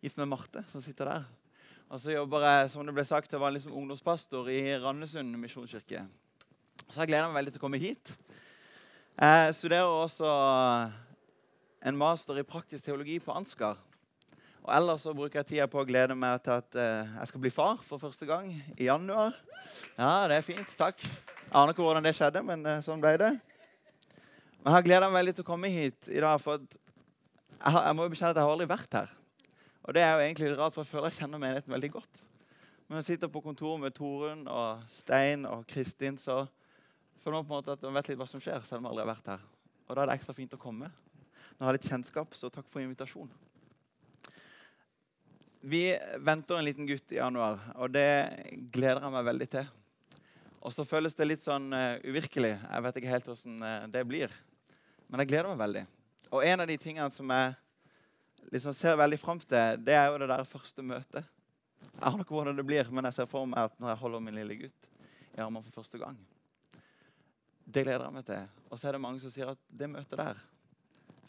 gift med Marte, som sitter der. Og så jobber jeg som det ble sagt, jeg var liksom ungdomspastor i Randesund misjonskirke. Så jeg gleder meg veldig til å komme hit. Jeg studerer også en master i praktisk teologi på Ansgar. Og ellers så bruker jeg tida på å glede meg til at eh, jeg skal bli far for første gang i januar. Ja, det er fint. Takk. Jeg aner ikke hvordan det skjedde, men eh, sånn ble det. Men jeg har gleda meg veldig til å komme hit i dag. for jeg må jo bekjenne at jeg har aldri vært her. Og det er jo egentlig rart, for jeg føler jeg kjenner menigheten veldig godt. Når jeg sitter på kontoret med Torunn og Stein og Kristin, så føler man på en måte at man vet litt hva som skjer, selv om jeg aldri har vært her. Og da er det ekstra fint å komme. Nå har jeg litt kjennskap, så takk for invitasjonen. Vi venter en liten gutt i januar, og det gleder jeg meg veldig til. Og så føles det litt sånn uh, uvirkelig. Jeg vet ikke helt hvordan uh, det blir. Men jeg gleder meg veldig. Og en av de tingene som jeg liksom ser veldig fram til, det er jo det der første møtet. Jeg aner ikke hvordan det blir, men jeg ser for meg at når jeg holder min lille gutt i armene for første gang Det gleder jeg meg til. Og så er det mange som sier at det møtet der,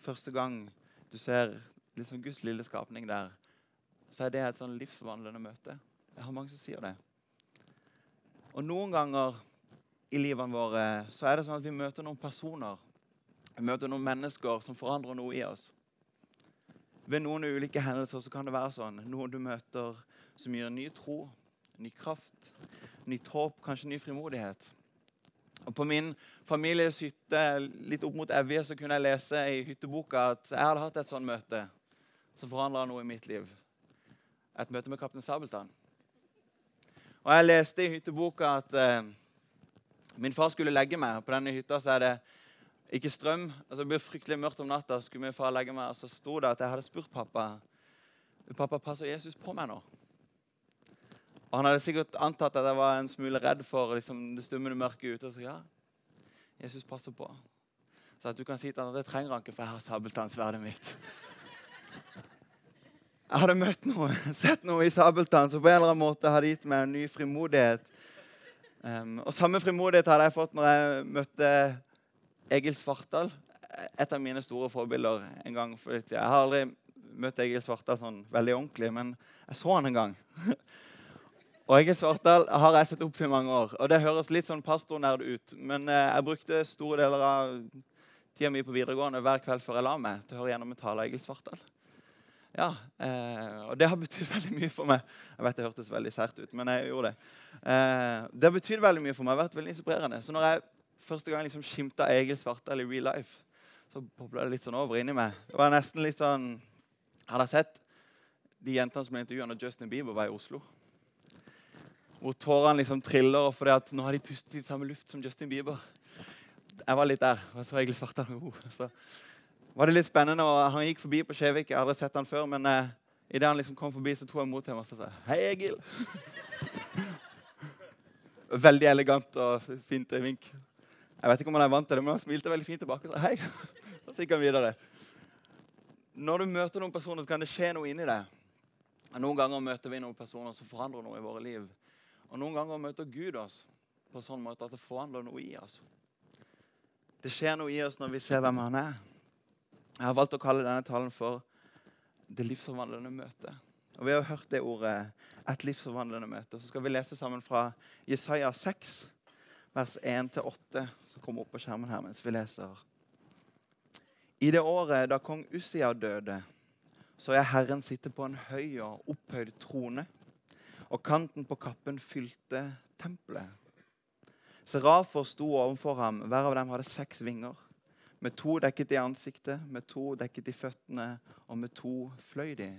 første gang du ser liksom Guds lille skapning der, så er det et sånn livsforvandlende møte. Jeg har mange som sier det. Og noen ganger i livene våre så er det sånn at vi møter noen personer vi møter noen mennesker som forandrer noe i oss. Ved noen ulike hendelser så kan det være sånn. Noen du møter som gir ny tro, ny kraft, nytt håp, kanskje ny frimodighet. Og På min families hytte litt opp mot Evje så kunne jeg lese i hytteboka at jeg hadde hatt et sånt møte som forandra noe i mitt liv. Et møte med kaptein Sabeltann. Og Jeg leste i hytteboka at eh, min far skulle legge meg. På denne hytta så er det ikke strøm. altså Det ble fryktelig mørkt om natta. skulle min far legge meg, og Så sto det at jeg hadde spurt pappa pappa, passer Jesus på meg nå. Og Han hadde sikkert antatt at jeg var en smule redd for liksom, det stummende mørket ute. Og så ja, Jesus passer på. Så at du kan si til han at det trenger han ikke, for jeg har sabeltannsverdet mitt. Jeg hadde møtt noe, sett noe i sabeltann som på en eller annen måte hadde gitt meg en ny frimodighet. Um, og Samme frimodighet hadde jeg fått når jeg møtte Egil Svartdal, et av mine store forbilder en gang. For jeg har aldri møtt Egil Svartdal sånn veldig ordentlig, men jeg så han en gang. og Egil Svartdal har jeg sett opp til i mange år. Og det høres litt sånn pastornerd ut, men eh, jeg brukte store deler av tida mi på videregående hver kveld før jeg la meg, til å høre gjennom en tale av Egil Svartdal. Ja, eh, og det har betydd veldig mye for meg. Jeg vet det hørtes veldig sært ut, men jeg gjorde det. Eh, det har betydd veldig mye for meg. Det har vært veldig inspirerende. Så når jeg første gang jeg liksom skimta Egil Svartdal i real life, så bobla det litt sånn over inni meg. Det var nesten litt sånn Hadde jeg sett de jentene som ble intervjua når Justin Bieber var i Oslo? Hvor tårene liksom triller fordi at nå har de pustet i samme luft som Justin Bieber. Jeg var litt der. og så Egil Svartdal. Oh, så var det litt spennende. og Han gikk forbi på Skjevik. Jeg hadde sett han før, men eh, idet han liksom kom forbi, så tok jeg mot ham og sa Hei, Egil. Veldig elegant og fint vink. Jeg vet ikke om han er vant til det, men han smilte veldig fint tilbake. og sa hei. Og så gikk han videre. Når du møter noen personer, så kan det skje noe inni deg. Noen ganger møter vi noen personer som forandrer noe i våre liv. Og noen ganger møter Gud oss på sånn måte at det forandrer noe i oss. Det skjer noe i oss når vi ser hvem han er. Jeg har valgt å kalle denne talen for 'Det livsforvandlende møtet'. Og Vi har hørt det ordet 'et livsforvandlende møte'. Så skal vi lese sammen fra Jesaja 6 vers 1-8, som kommer opp på skjermen her mens vi leser. I det året da kong Ussia døde, så jeg Herren sitte på en høy og opphøyd trone, og kanten på kappen fylte tempelet. Serafer sto overfor ham, hver av dem hadde seks vinger. Med to dekket i ansiktet, med to dekket i føttene, og med to fløy de.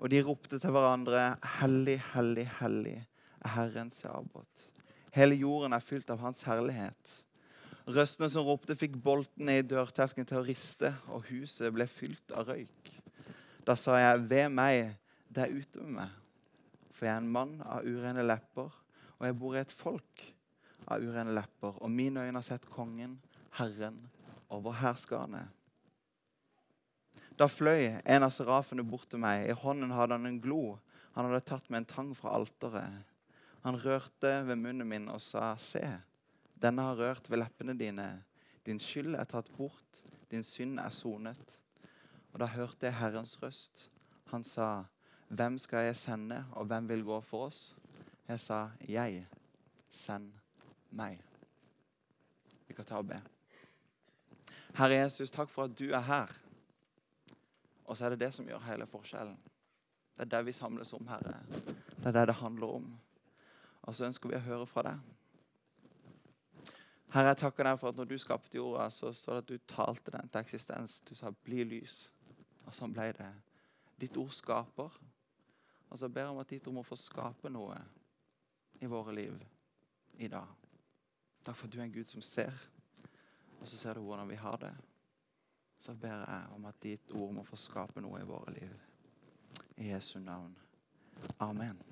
Og de ropte til hverandre, Hellig, hellig, hellig er Herren Seabot. Hele jorden er fylt av hans herlighet. Røstene som ropte, fikk boltene i dørtersken til å riste, og huset ble fylt av røyk. Da sa jeg, ved meg, det er ute med meg. For jeg er en mann av urene lepper, og jeg bor i et folk av urene lepper. Og mine øyne har sett kongen, Herren, over herskerne. Da fløy en av serafene bort til meg. I hånden hadde han en glo. Han hadde tatt med en tang fra alteret. Han rørte ved munnen min og sa, Se, denne har rørt ved leppene dine. Din skyld er tatt bort, din synd er sonet. Og da hørte jeg Herrens røst. Han sa, 'Hvem skal jeg sende, og hvem vil gå for oss?' Jeg sa, 'Jeg. Send meg.' Vi kan ta og be. Herre Jesus, takk for at du er her. Og så er det det som gjør hele forskjellen. Det er det vi samles om, Herre. Det er det det handler om. Og så ønsker vi å høre fra deg. Herre, jeg takker deg for at når du skapte jorda, så står det at du talte den til eksistens. Du sa 'bli lys', og sånn ble det. Ditt ord skaper. Og så ber jeg om at ditt ord må få skape noe i våre liv i dag. Takk for at du er en Gud som ser, og så ser du hvordan vi har det. Så ber jeg om at ditt ord må få skape noe i våre liv. I Jesu navn. Amen.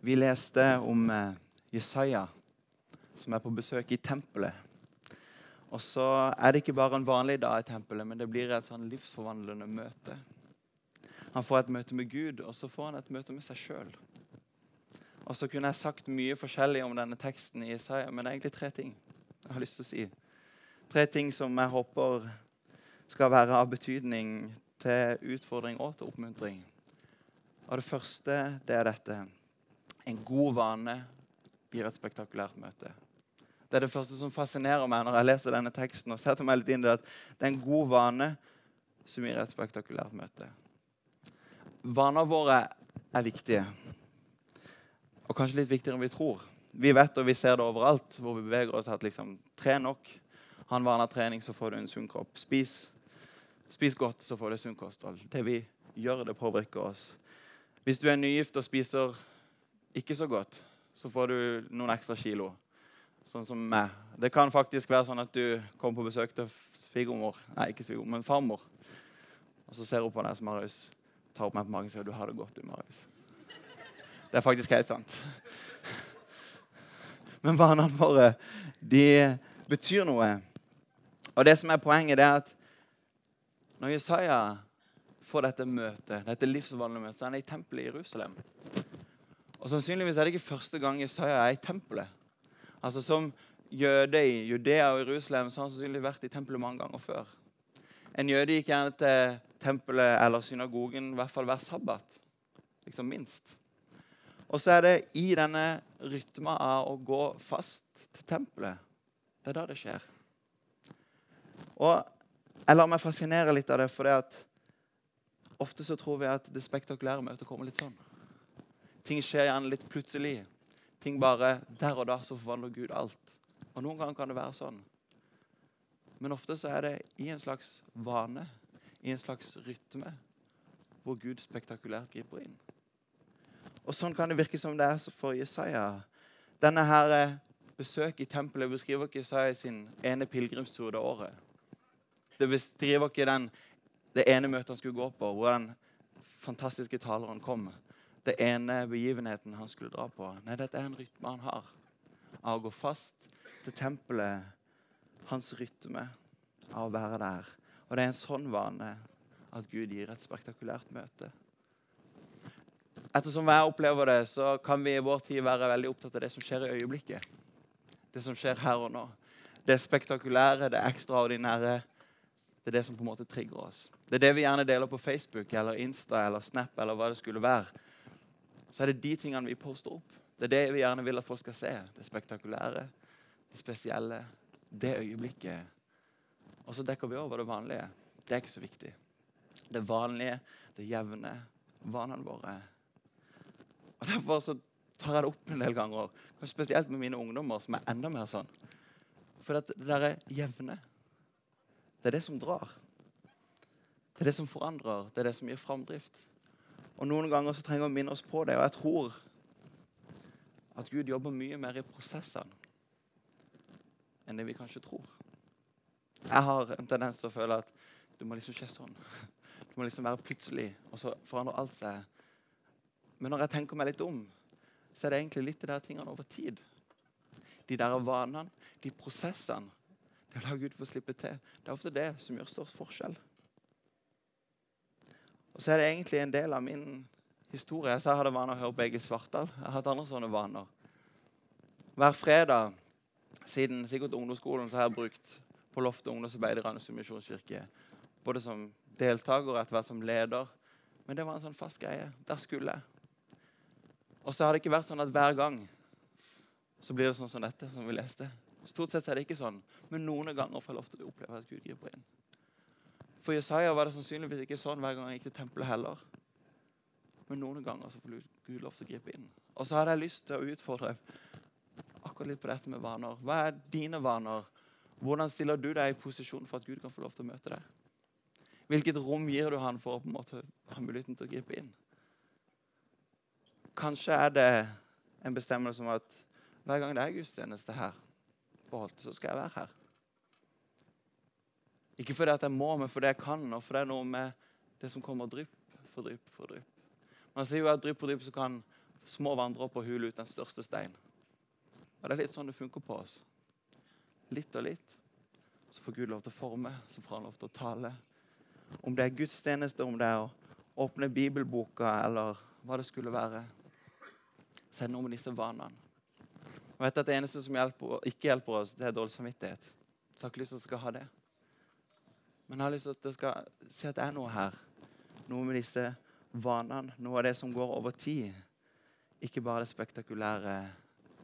Vi leste om eh, Jesaja som er på besøk i tempelet. Og så er det ikke bare en vanlig dag i tempelet, men det blir et sånn livsforvandlende møte. Han får et møte med Gud, og så får han et møte med seg sjøl. Og så kunne jeg sagt mye forskjellig om denne teksten i Isaiah, men det er egentlig tre ting jeg har lyst til å si. Tre ting som jeg håper skal være av betydning til utfordring og til oppmuntring. Og Det første det er dette. En god vane gir et spektakulært møte. Det er det første som fascinerer meg når jeg leser denne teksten. og setter meg litt inn i det, at det er en god vane som gir et spektakulært møte. Vanene våre er viktige, og kanskje litt viktigere enn vi tror. Vi vet og vi ser det overalt hvor vi beveger oss, at liksom, tren nok. Ha en vane av trening, så får du en sunn kropp. Spis, spis godt, så får du sunn kosthold. Det vi gjør, det påvirker oss. Hvis du er nygift og spiser ikke så godt, så får du noen ekstra kilo. Sånn som meg. Det kan faktisk være sånn at du kommer på besøk til svigermor, nei, ikke svigermor, men farmor. Og så ser hun på deg som Marius, tar opp meg på magen og sier du har det godt. du, Marius. Det er faktisk helt sant. Men vanene våre, de betyr noe. Og det som er poenget, det er at når Jesaja får dette møtet, dette livsvanlige møtet, så er han i tempelet i Jerusalem. Og Sannsynligvis er det ikke første gang Jesaja er i tempelet. Altså Som jøde i Judea og Jerusalem så har han sannsynligvis vært i tempelet mange ganger før. En jøde gikk gjerne til tempelet eller synagogen i hvert fall hver sabbat. Liksom minst. Og så er det i denne rytma av å gå fast til tempelet. Det er da det skjer. Og jeg lar meg fascinere litt av det, for det at ofte så tror vi at det spektakulære møtet kommer litt sånn. Ting skjer gjerne litt plutselig. Ting bare Der og da så forvandler Gud alt. Og Noen ganger kan det være sånn. Men ofte så er det i en slags vane, i en slags rytme, hvor Gud spektakulært griper inn. Og Sånn kan det virke som det er for Jesaja. Denne her eh, besøket i tempelet beskriver ikke Jesaja sin ene pilegrimstur det året. Det beskriver ikke den, det ene møtet han skulle gå på, hvor den fantastiske taleren kom det ene begivenheten han skulle dra på. Nei, dette er en rytme han har av å gå fast til tempelet. Hans rytme av å være der. Og det er en sånn vane at Gud gir et spektakulært møte. Ettersom jeg opplever det, så kan vi i vår tid være veldig opptatt av det som skjer i øyeblikket. Det som skjer her og nå. Det spektakulære, det ekstraordinære. Det er det som på en måte trigger oss. Det er det vi gjerne deler på Facebook eller Insta eller Snap eller hva det skulle være så er det de tingene vi poster opp. Det er det vi gjerne vil at folk skal se. Det spektakulære, det spesielle, det øyeblikket. Og så dekker vi over det vanlige. Det er ikke så viktig. Det vanlige, det jevne, vanene våre. Og Derfor så tar jeg det opp en del ganger, spesielt med mine ungdommer, som er enda mer sånn. For det der jevne, det er det som drar. Det er det som forandrer, det er det som gir framdrift. Og Noen ganger så trenger vi å minne oss på det. Og jeg tror at Gud jobber mye mer i prosessene enn det vi kanskje tror. Jeg har en tendens til å føle at det må liksom skje sånn. Det må liksom være plutselig, og så forandrer alt seg. Men når jeg tenker meg litt om, så er det egentlig litt de der tingene over tid. De der vanene, de prosessene. Det å la Gud få slippe til. Det er ofte det som gjør størst forskjell. Og så er det egentlig en del av min historie. Jeg hadde vaner å høre på Egil Svartdal. Jeg har hatt andre sånne vaner. Hver fredag siden sikkert ungdomsskolen så har jeg brukt på Loftet ungdomsarbeid i Randesund misjonskirke. Både som deltaker og etter hvert som leder. Men det var en sånn fast greie. Der skulle jeg. Og så har det ikke vært sånn at hver gang så blir det sånn som dette, som vi leste. Stort sett er det ikke sånn, men noen ganger får jeg lov til å oppleve at Gud griper inn. For Jesaja var det sannsynligvis ikke sånn hver gang han gikk til tempelet heller. Men noen ganger så får Gud lov til å gripe inn. Og så hadde jeg lyst til å utfordre akkurat litt på dette med vaner. Hva er dine vaner? Hvordan stiller du deg i posisjon for at Gud kan få lov til å møte deg? Hvilket rom gir du han for å på en måte ha muligheten til å gripe inn? Kanskje er det en bestemmelse om at hver gang det er gudstjeneste her, på Holte, så skal jeg være her. Ikke fordi jeg må, men fordi jeg kan, og for det er noe med det som kommer drypp for drypp for drypp. Man sier jo at drypp for drypp så kan små vanndråper hule ut den største stein. Og Det er litt sånn det funker på oss. Litt og litt. Så får Gud lov til å forme, så får han lov til å tale. Om det er gudstjeneste, om det er å åpne bibelboka, eller hva det skulle være, så er det noe med disse vanene. Jeg vet at Det eneste som hjelper, ikke hjelper oss, det er dårlig samvittighet. Så har ikke lyst til å ha det. Men jeg har lyst til at dere skal se at det er noe her. Noe med disse vanene. Noe av det som går over tid. Ikke bare det spektakulære,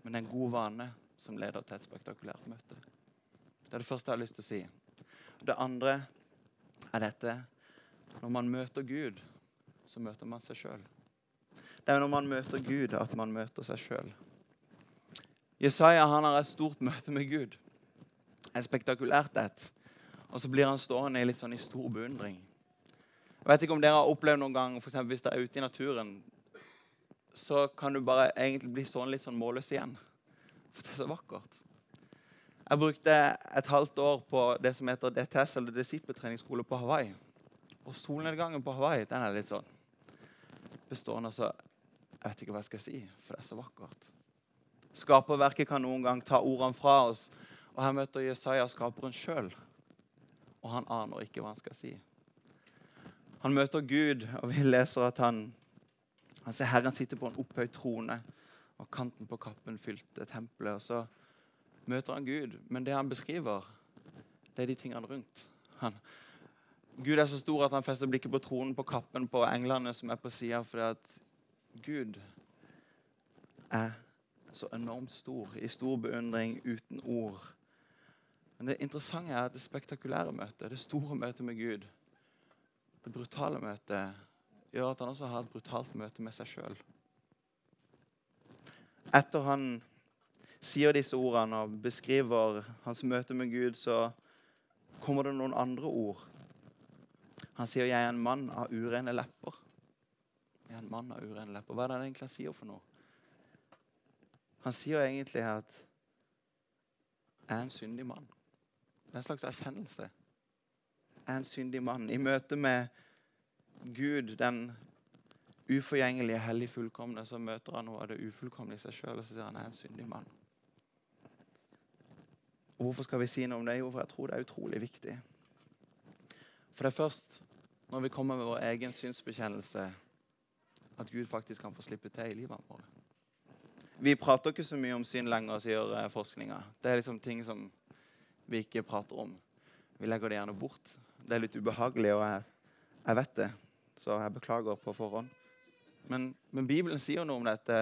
men en god vane som leder til et spektakulært møte. Det er det første jeg har lyst til å si. Det andre er dette Når man møter Gud, så møter man seg sjøl. Det er når man møter Gud, at man møter seg sjøl. Jesaja han har et stort møte med Gud. Et spektakulært et. Og så blir han stående litt sånn i stor beundring. Jeg vet ikke om dere har opplevd noen gang, for eksempel, Hvis dere er ute i naturen, så kan du bare egentlig bli stående litt sånn målløs igjen. For det er så vakkert. Jeg brukte et halvt år på det som heter DTS, eller disippeltreningsskole på Hawaii. Og solnedgangen på Hawaii den er litt sånn bestående. Så jeg vet ikke hva jeg skal si, for det er så vakkert. Skaperverket kan noen gang ta ordene fra oss. Og her møter Jesaja skaperen sjøl, og han aner ikke hva han skal si. Han møter Gud, og vi leser at han, han ser Herren sitter på en opphøyd trone, og kanten på kappen fylte tempelet. og så møter han Gud, men det han beskriver, det er de tingene rundt. Han, Gud er så stor at han fester blikket på tronen, på kappen, på englene som er på sida, fordi at Gud er så enormt stor, i stor beundring, uten ord. Men det interessante er at det spektakulære møtet, det store møtet med Gud, det brutale møtet, gjør at han også har et brutalt møte med seg sjøl. Etter han sier disse ordene og beskriver hans møte med Gud, så kommer det noen andre ord. Han sier 'jeg er en mann av urene lepper'. Jeg er en mann av urene lepper. Hva er det han egentlig sier for noe? Han sier egentlig at 'jeg er en syndig mann'. Det er en slags erkjennelse. Jeg er en syndig mann. I møte med Gud, den uforgjengelige, hellig fullkomne, så møter han noe av det ufullkomne i seg sjøl, og så sier han er en syndig mann'. Og Hvorfor skal vi si noe om det? Jo, for jeg tror det er utrolig viktig. For det er først når vi kommer med vår egen synsbekjennelse, at Gud faktisk kan få slippe til i livet vårt. Vi prater ikke så mye om synd lenger, sier eh, forskninga. Det er liksom ting som vi ikke prater om. Vi legger det gjerne bort. Det er litt ubehagelig, og jeg, jeg vet det. Så jeg beklager på forhånd. Men, men, Bibelen sier noe om dette,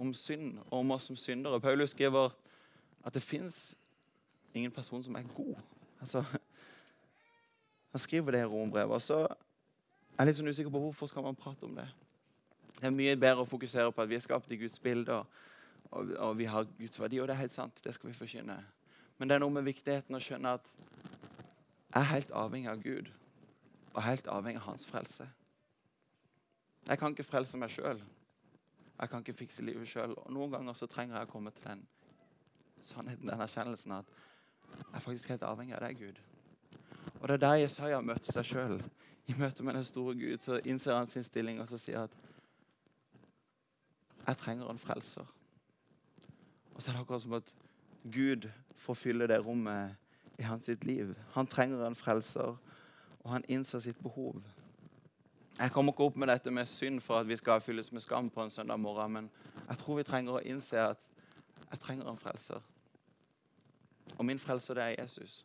om synd og om oss som syndere. Paulus skriver at det fins ingen person som er god. Altså, han skriver det i rombrevet. Og så er jeg litt sånn usikker på hvorfor skal man prate om det. Det er mye bedre å fokusere på at vi er skapt i Guds bilde, og, og, og, vi har Guds verdi. Og det er helt sant. Det skal vi forkynne. Men det er noe med viktigheten å skjønne at jeg er helt avhengig av Gud og helt avhengig av hans frelse. Jeg kan ikke frelse meg sjøl. Jeg kan ikke fikse livet sjøl. Noen ganger så trenger jeg å komme til den sannheten, den erkjennelsen at jeg er faktisk helt avhengig av deg, Gud. Og det er der Jesaja møter seg sjøl. I møte med den store Gud så innser han sin stilling og så sier at jeg trenger en frelser. Og så er det akkurat som at Gud får fylle det rommet i hans sitt liv. Han trenger en frelser, og han innser sitt behov. Jeg kommer ikke opp med dette med synd for at vi skal fylles med skam på en søndag morgen, men jeg tror vi trenger å innse at jeg trenger en frelser. Og min frelser, det er Jesus.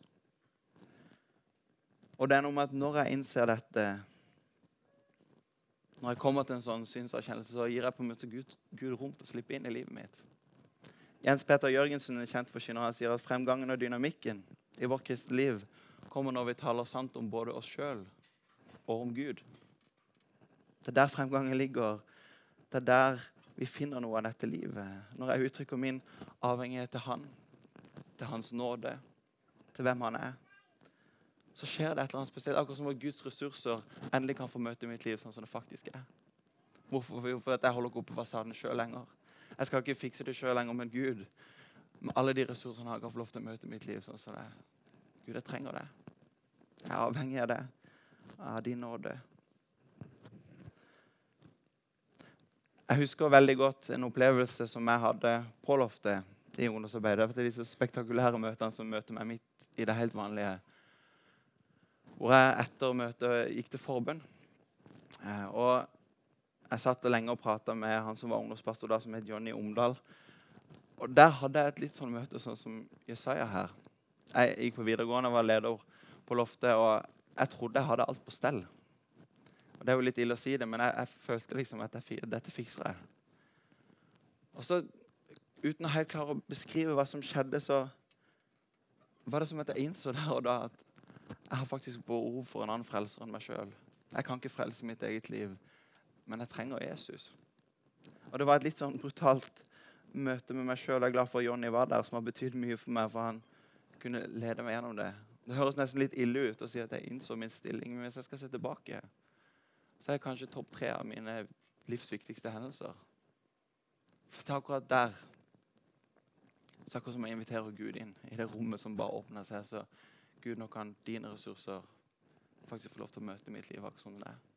Og det er noe med at når jeg innser dette, Når jeg kommer til en sånn synserkjennelse, så gir jeg på en måte Gud, Gud rom til å slippe inn i livet mitt. Jens Peter Jørgensen, en kjent forkynner, sier at fremgangen og dynamikken i vårt kristne liv kommer når vi taler sant om både oss sjøl og om Gud. Det er der fremgangen ligger. Det er der vi finner noe av dette livet. Når jeg uttrykker min avhengighet til Han, til Hans nåde, til hvem Han er, så skjer det et eller annet spesielt. Akkurat som at Guds ressurser endelig kan få møte mitt liv sånn som det faktisk er. Hvorfor? For at jeg holder ikke oppe fasaden sjøl lenger. Jeg skal ikke fikse det sjøl lenger, men Gud med alle de ressursene han har, kan få lov til å møte mitt liv sånn som det er. Gud, jeg trenger det. Jeg er avhengig av det. Av din nåde. Jeg husker veldig godt en opplevelse som jeg hadde på loftet i ungdomsarbeidet. Det er disse spektakulære møtene som møter meg midt i det helt vanlige. Hvor jeg etter møtet gikk til forbønn. Eh, og jeg satt lenge og prata med han som var ungdomspastor da, som het Johnny Omdal. Og Der hadde jeg et litt sånn møte sånn som Jesaja her. Jeg gikk på videregående var leder på loftet, og jeg trodde jeg hadde alt på stell. Og Det er jo litt ille å si det, men jeg, jeg følte liksom at jeg, dette fikser jeg. Og så, uten å helt klare å beskrive hva som skjedde, så var det som at jeg innså der og da at jeg har faktisk behov for en annen frelser enn meg sjøl. Jeg kan ikke frelse mitt eget liv, men jeg trenger Jesus. Og Det var et litt sånn brutalt møte med meg sjøl. Jeg er glad for at Jonny var der, som har betydd mye for meg. for han kunne lede meg gjennom det. Det høres nesten litt ille ut å si at jeg innså min stilling, men hvis jeg skal se tilbake, så er jeg kanskje topp tre av mine livs viktigste hendelser. For det er akkurat der så akkurat som jeg inviterer Gud inn i det rommet som bare åpner seg. Så Gud, nå kan dine ressurser faktisk få lov til å møte mitt liv akkurat som det er.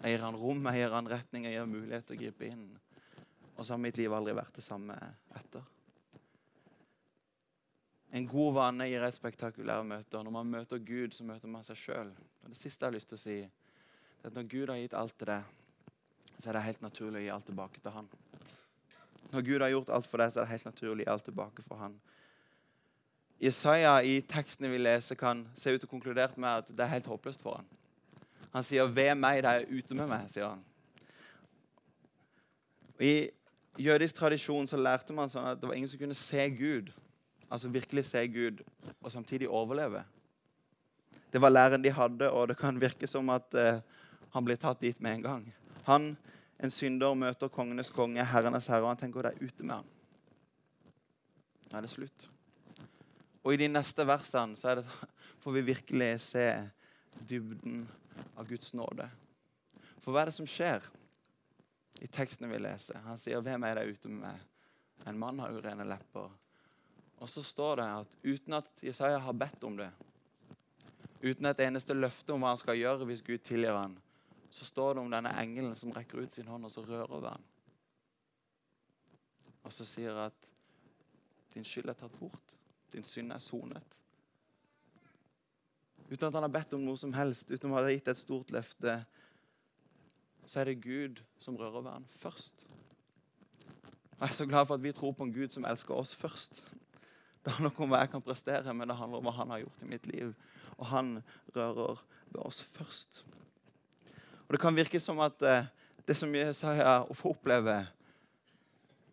Jeg gir han rom, jeg gir han retning, jeg gir mulighet til å gripe inn. Og så har mitt liv aldri vært det samme etter. En god vane gir et spektakulære Og Når man møter Gud, så møter man seg sjøl. Det siste jeg har lyst til å si, er at når Gud har gitt alt til deg, så er det helt naturlig å gi alt tilbake til Han. Når Gud har gjort alt for deg, så er det helt naturlig å gi alt tilbake for Han. Jesaja i tekstene vi leser, kan se ut til konkludere med at det er helt håpløst for han. Han sier 'ved meg, de er ute med meg', sier han. Og I jødisk tradisjon så lærte man sånn at det var ingen som kunne se Gud, altså virkelig se Gud, og samtidig overleve. Det var læren de hadde, og det kan virke som at eh, han blir tatt dit med en gang. Han, en synder, møter kongenes konge, herrenes herre, og han tenker at det er ute med ham. Nå er det slutt. Og i de neste versene så det, får vi virkelig se dybden av Guds nåde. For hva er det som skjer i tekstene vi leser? Han sier 'Hvem er det ute med? En mann har urene lepper. Og så står det at uten at Jesaja har bedt om det, uten et eneste løfte om hva han skal gjøre hvis Gud tilgir han, så står det om denne engelen som rekker ut sin hånd og så rører ved han. Og så sier at din skyld er tatt bort. Din synd er sonet. Uten at han har bedt om noe som helst, uten at han har gitt et stort løfte, så er det Gud som rører ved ham først. Jeg er så glad for at vi tror på en Gud som elsker oss først. Det handler ikke om hva jeg kan prestere, men det handler om hva han har gjort i mitt liv. Og han rører ved oss først. Og Det kan virke som at eh, det som Jesaja å få oppleve,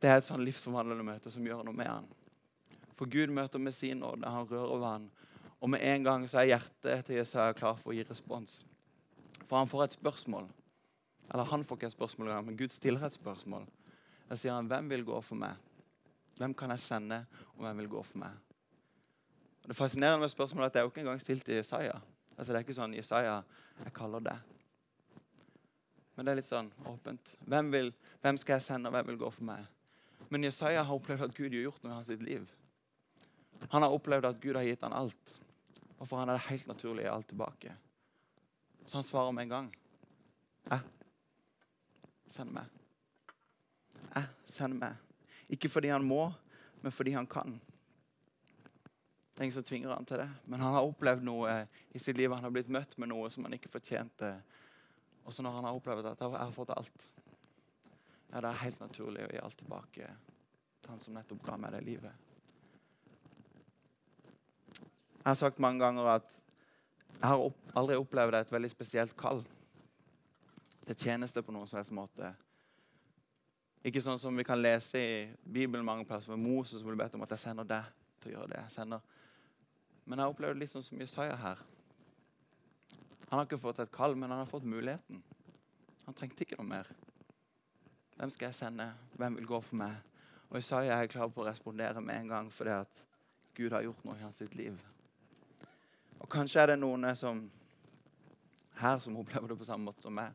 det er et sånn livsforvandlende møte som gjør noe med han. For Gud møter med sin nåde. Han rører ved han. Og med en gang så er hjertet til Jesaja klar for å gi respons. For han får et spørsmål. Eller han får ikke et spørsmål, men Gud stiller et spørsmål. Da sier han, 'Hvem vil gå for meg?' Hvem kan jeg sende, og hvem vil gå for meg? Og det fascinerende med spørsmålet er at det er jo ikke engang stilt til Jesaja. Altså, det er ikke sånn 'Jesaja, jeg kaller deg'. Men det er litt sånn åpent. Hvem, vil, hvem skal jeg sende, og hvem vil gå for meg? Men Jesaja har opplevd at Gud har gjort noe i hans liv. Han har opplevd at Gud har gitt han alt. Og for han er det helt naturlig å gi alt tilbake. Så han svarer med en gang. Jeg send meg. Jeg sender meg. Ikke fordi han må, men fordi han kan. Det er ingen som tvinger han til det. Men han har opplevd noe i sitt liv. Han har blitt møtt med noe som han ikke fortjente. Og så når han har opplevd at jeg har fått alt, ja, det er helt naturlig å gi alt tilbake til han som nettopp ga meg det livet. Jeg har sagt mange ganger at jeg har aldri opplevd et veldig spesielt kall til tjeneste på noen helst måte. Ikke sånn som vi kan lese i Bibelen mange plasser med Moses som ble bedt om at jeg sender deg til å gjøre det. Jeg sender. Men jeg har opplevd litt sånn som Jesaja her. Han har ikke fått et kall, men han har fått muligheten. Han trengte ikke noe mer. Hvem skal jeg sende? Hvem vil gå for meg? Og Isaiah er klar på å respondere med en gang fordi at Gud har gjort noe i hans liv. Og Kanskje er det noen som her som opplever det på samme måte som meg.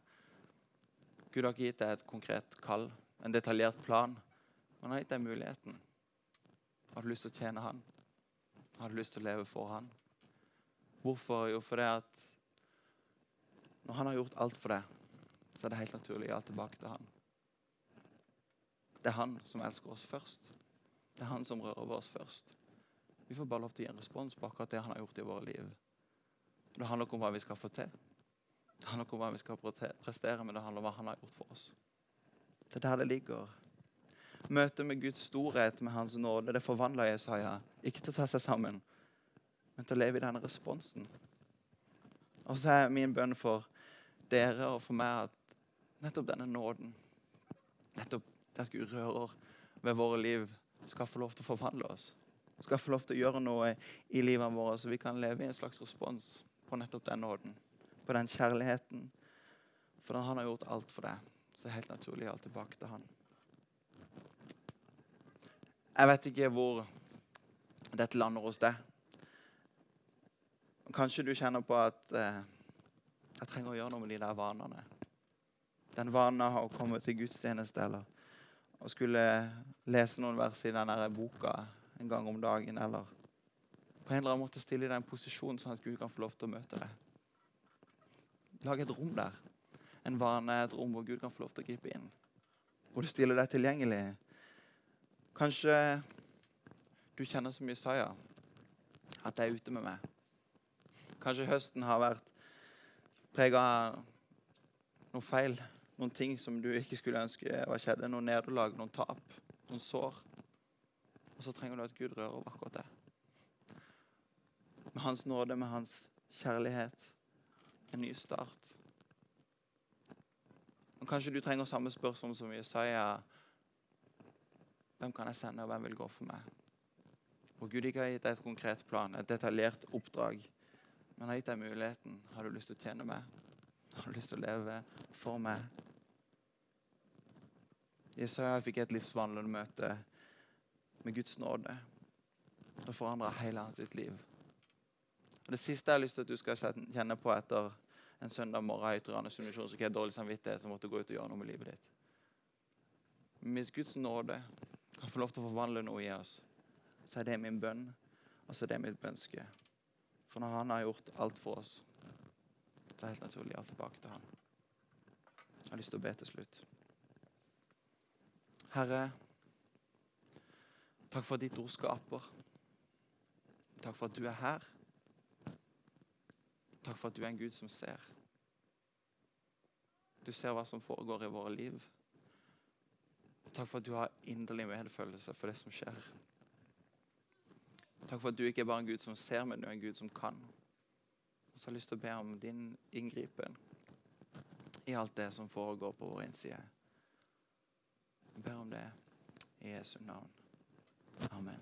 Gud har ikke gitt deg et konkret kall, en detaljert plan. Men han har gitt deg muligheten. Har du lyst til å tjene han? Har du lyst til å leve for han? Hvorfor? Jo, fordi at når han har gjort alt for deg, så er det helt naturlig å gi alt tilbake til han. Det er han som elsker oss først. Det er han som rører over oss først. Vi får bare lov til å gi en respons på akkurat det han har gjort i våre liv. Det handler ikke om hva vi skal få til. Det handler ikke om hva vi skal prestere, men det handler om hva han har gjort for oss. Det er der det ligger. Møtet med Guds storhet, med Hans nåde, det forvandler Jesaja. Ikke til å ta seg sammen, men til å leve i denne responsen. Og så er min bønn for dere og for meg at nettopp denne nåden, nettopp det at Gud rører ved våre liv, skal få lov til å forvandle oss. Skal få lov til å gjøre noe i livet vårt, så vi kan leve i en slags respons på nettopp den nåden. På den kjærligheten. For han har gjort alt for deg, så det er helt naturlig alt tilbake til han. Jeg vet ikke hvor dette lander hos deg. Kanskje du kjenner på at eh, jeg trenger å gjøre noe med de der vanene. Den vanen av å komme til gudstjeneste eller å skulle lese noen vers i denne boka en gang om dagen. Eller på en eller annen måte stille deg i en posisjon sånn at Gud kan få lov til å møte deg. Lag et rom der. En vane, et rom hvor Gud kan få lov til å gripe inn. Hvor du stiller deg tilgjengelig. Kanskje du kjenner som Jesaja at jeg er ute med meg. Kanskje høsten har vært prega av noe feil. Noen ting som du ikke skulle ønske var skjedde. Noen nederlag, noen tap, noen sår. Og så trenger du at Gud rører over akkurat det. Med Hans nåde, med Hans kjærlighet. En ny start. Og Kanskje du trenger samme spørsmål som Jesaja. Hvem kan jeg sende, og hvem vil gå for meg? Og Gud ikke har gitt deg et konkret plan, et detaljert oppdrag. Men har gitt deg muligheten. Har du lyst til å tjene meg? Har du lyst til å leve for meg? Jesaja fikk et livsvandlende møte med Guds nåde. Det forandre hele hans liv. Og Det siste jeg har lyst til at du skal kjenne på etter en søndag morgen i Tyrannes Unisjon, så ikke jeg dårlig samvittighet som måtte gå ut og gjøre noe med livet ditt. Hvis Guds nåde kan få lov til å forvandle noe i oss, så er det min bønn, og så er det mitt bønske. For når han har gjort alt for oss, så er det helt naturlig å alt tilbake til han. Jeg har lyst til å be til slutt. Herre, takk for at ditt ord skaper. Takk for at du er her. Takk for at du er en Gud som ser. Du ser hva som foregår i våre liv. Takk for at du har inderlig medfølelse for det som skjer. Takk for at du ikke er bare en Gud som ser, men du er en Gud som kan. Og så har jeg lyst til å be om din inngripen i alt det som foregår på vår innside. Jeg ber om det i Jesu navn. Amen.